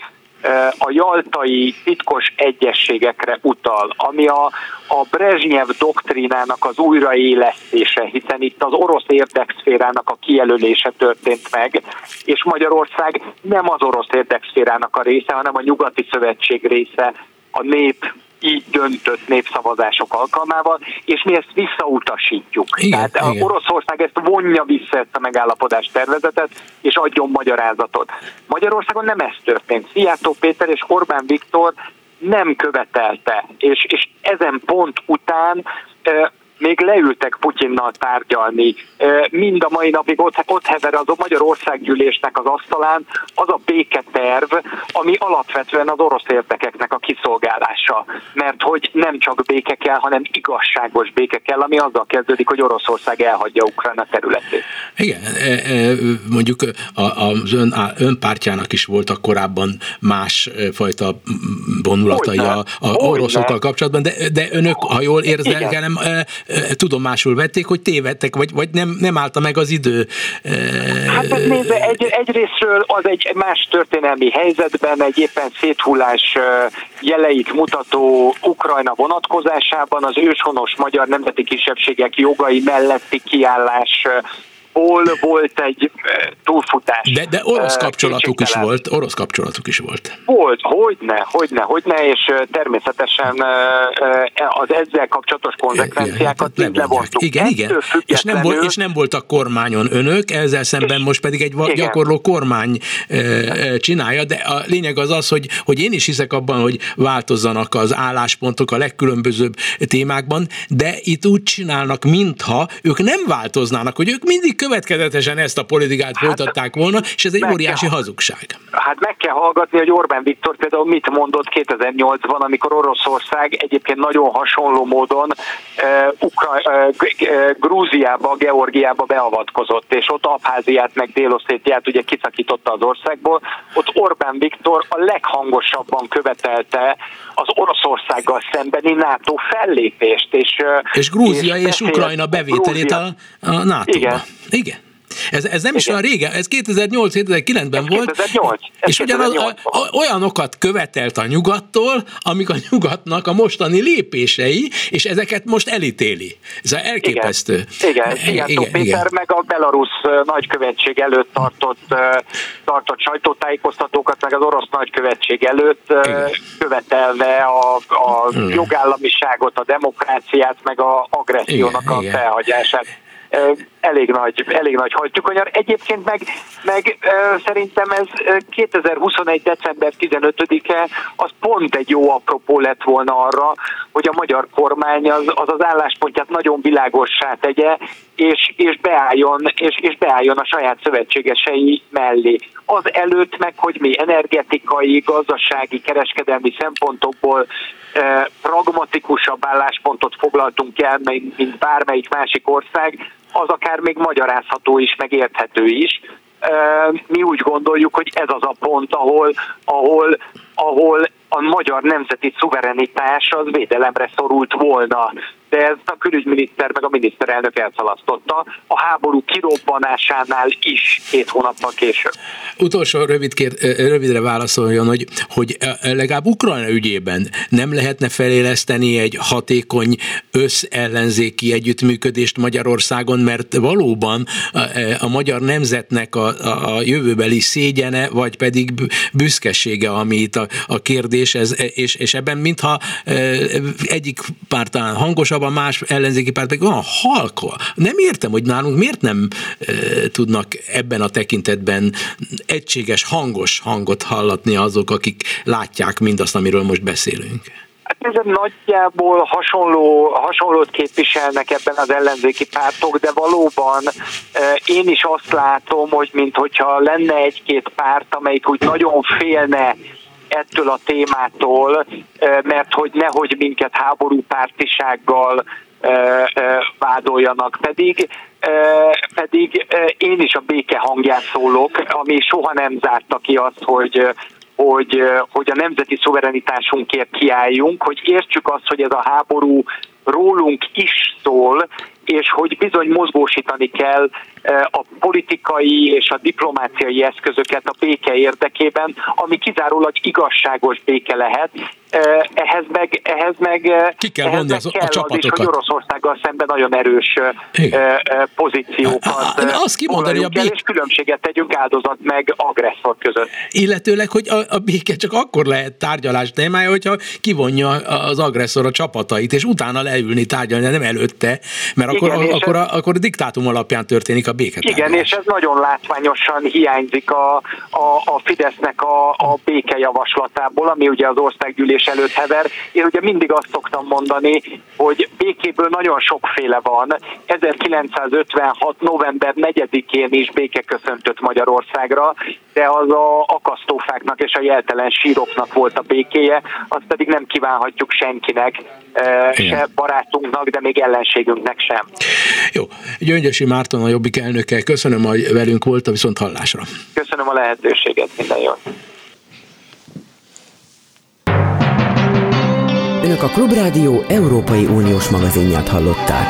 a jaltai titkos egyességekre utal, ami a, a Brezsnyev doktrínának az újraélesztése, hiszen itt az orosz érdekszférának a kijelölése történt meg, és Magyarország nem az orosz érdekszférának a része, hanem a nyugati szövetség része, a nép így döntött népszavazások alkalmával, és mi ezt visszautasítjuk. Igen, Tehát igen. Oroszország ezt vonja vissza ezt a megállapodás tervezetet, és adjon magyarázatot. Magyarországon nem ez történt. Szijjártó Péter és Orbán Viktor nem követelte, és, és ezen pont után még leültek Putyinnal tárgyalni. Mind a mai napig ott, ott hever az a Magyarországgyűlésnek az asztalán az a béketerv, ami alapvetően az orosz érdekeknek a kiszolgálása. Mert hogy nem csak béke kell, hanem igazságos béke kell, ami azzal kezdődik, hogy Oroszország elhagyja Ukrajna területét. Igen, mondjuk az ön, ön pártjának is voltak korábban más fajta vonulatai a, a oroszokkal kapcsolatban, de, de önök, ha jól érzelkelem, tudomásul vették, hogy tévedtek, vagy, vagy nem, nem állta meg az idő. Hát nézze, egy, egyrésztről az egy más történelmi helyzetben egy éppen széthullás jeleit mutató Ukrajna vonatkozásában az őshonos magyar nemzeti kisebbségek jogai melletti kiállás ból volt egy túlfutás. De, de orosz kapcsolatuk is volt, orosz kapcsolatuk is volt. Volt, hogyne, hogyne, hogyne, és természetesen az ezzel kapcsolatos konzekvenciákat mind levontuk. Igen, igen, és nem, volt, és nem voltak kormányon önök, ezzel szemben most pedig egy igen. gyakorló kormány csinálja, de a lényeg az az, hogy, hogy én is hiszek abban, hogy változzanak az álláspontok a legkülönbözőbb témákban, de itt úgy csinálnak, mintha ők nem változnának, hogy ők mindig következetesen ezt a politikát hát, folytatták volna, és ez egy óriási kell, hazugság. Hát meg kell hallgatni, hogy Orbán Viktor például mit mondott 2008-ban, amikor Oroszország egyébként nagyon hasonló módon uh, Ukra- uh, Grúziába, Georgiába beavatkozott, és ott Abháziát meg Déloszétiát ugye kiszakította az országból. Ott Orbán Viktor a leghangosabban követelte az Oroszországgal szembeni NATO fellépést. És, és Grúzia és, és Ukrajna bevételét Grúzia. a, a NATO-ba. Igen. Igen. Ez, ez nem is olyan régen, ez 2008-2009-ben volt. 2008. Ez és ugyanaz a, a, olyanokat követelt a nyugattól, amik a nyugatnak a mostani lépései, és ezeket most elítéli. Ez elképesztő. Igen, igen, igen, igen Péter igen. meg a Belarus nagykövetség előtt tartott, tartott sajtótájékoztatókat, meg az orosz nagykövetség előtt igen. követelve a, a jogállamiságot, a demokráciát, meg a agressziónak igen, a igen. Elég nagy, elég nagy hajtjukonyar. Egyébként meg, meg szerintem ez 2021. december 15-e az pont egy jó apropó lett volna arra, hogy a magyar kormány az az, az álláspontját nagyon világossá tegye, és, és, beálljon, és, és beálljon a saját szövetségesei mellé. Az előtt meg, hogy mi energetikai, gazdasági, kereskedelmi szempontokból pragmatikusabb álláspontot foglaltunk el, mint bármelyik másik ország, az akár még magyarázható is, meg érthető is. Mi úgy gondoljuk, hogy ez az a pont, ahol, ahol, ahol a magyar nemzeti szuverenitás az védelemre szorult volna de ezt a külügyminiszter meg a miniszterelnök elszalasztotta a háború kirobbanásánál is két hónappal később. Utolsó rövid kér, rövidre válaszoljon, hogy, hogy legalább Ukrajna ügyében nem lehetne feléleszteni egy hatékony összellenzéki együttműködést Magyarországon, mert valóban a, a magyar nemzetnek a, a, a jövőbeli szégyene, vagy pedig büszkesége, ami itt a, a kérdés, ez, és, és ebben mintha egyik pártán hangosabb, a más ellenzéki párt pedig halka. Nem értem, hogy nálunk miért nem e, tudnak ebben a tekintetben egységes, hangos hangot hallatni azok, akik látják mindazt, amiről most beszélünk. Hát ez nagyjából hasonló, hasonlót képviselnek ebben az ellenzéki pártok, de valóban én is azt látom, hogy mintha lenne egy-két párt, amelyik úgy nagyon félne ettől a témától, mert hogy nehogy minket háborúpártisággal vádoljanak, pedig pedig én is a béke hangját szólok, ami soha nem zárta ki azt, hogy hogy, hogy a nemzeti szuverenitásunkért kiálljunk, hogy értsük azt, hogy ez a háború rólunk is szól, és hogy bizony mozgósítani kell a politikai és a diplomáciai eszközöket a béke érdekében, ami kizárólag igazságos béke lehet. Ehhez meg, ehhez meg, Ki kell vonni az, kell a csapatokat. Az is, hogy Oroszországgal szemben nagyon erős Igen. pozíciókat azt kimondani, a béke... és különbséget tegyünk áldozat meg agresszor között. Illetőleg, hogy a, a béke csak akkor lehet tárgyalás témája, hogyha kivonja az agresszor a csapatait, és utána leülni tárgyalni, nem előtte, mert akkor, Igen, akkor, a, akkor a diktátum alapján történik a béketárgyalás. Igen, és ez nagyon látványosan hiányzik a, a, a Fidesznek a, a békejavaslatából, ami ugye az országgyűlés előtt hever. Én ugye mindig azt szoktam mondani, hogy békéből nagyon sokféle van. 1956. november 4-én is béke köszöntött Magyarországra, de az a akasztófáknak és a jeltelen síroknak volt a békéje, azt pedig nem kívánhatjuk senkinek, eh, Igen. se barátunknak, de még ellenségünknek sem. Jó, Gyöngyösi Márton a Jobbik elnöke, köszönöm, hogy velünk volt a viszont hallásra. Köszönöm a lehetőséget, minden jó. Önök a Klubrádió Európai Uniós magazinját hallották.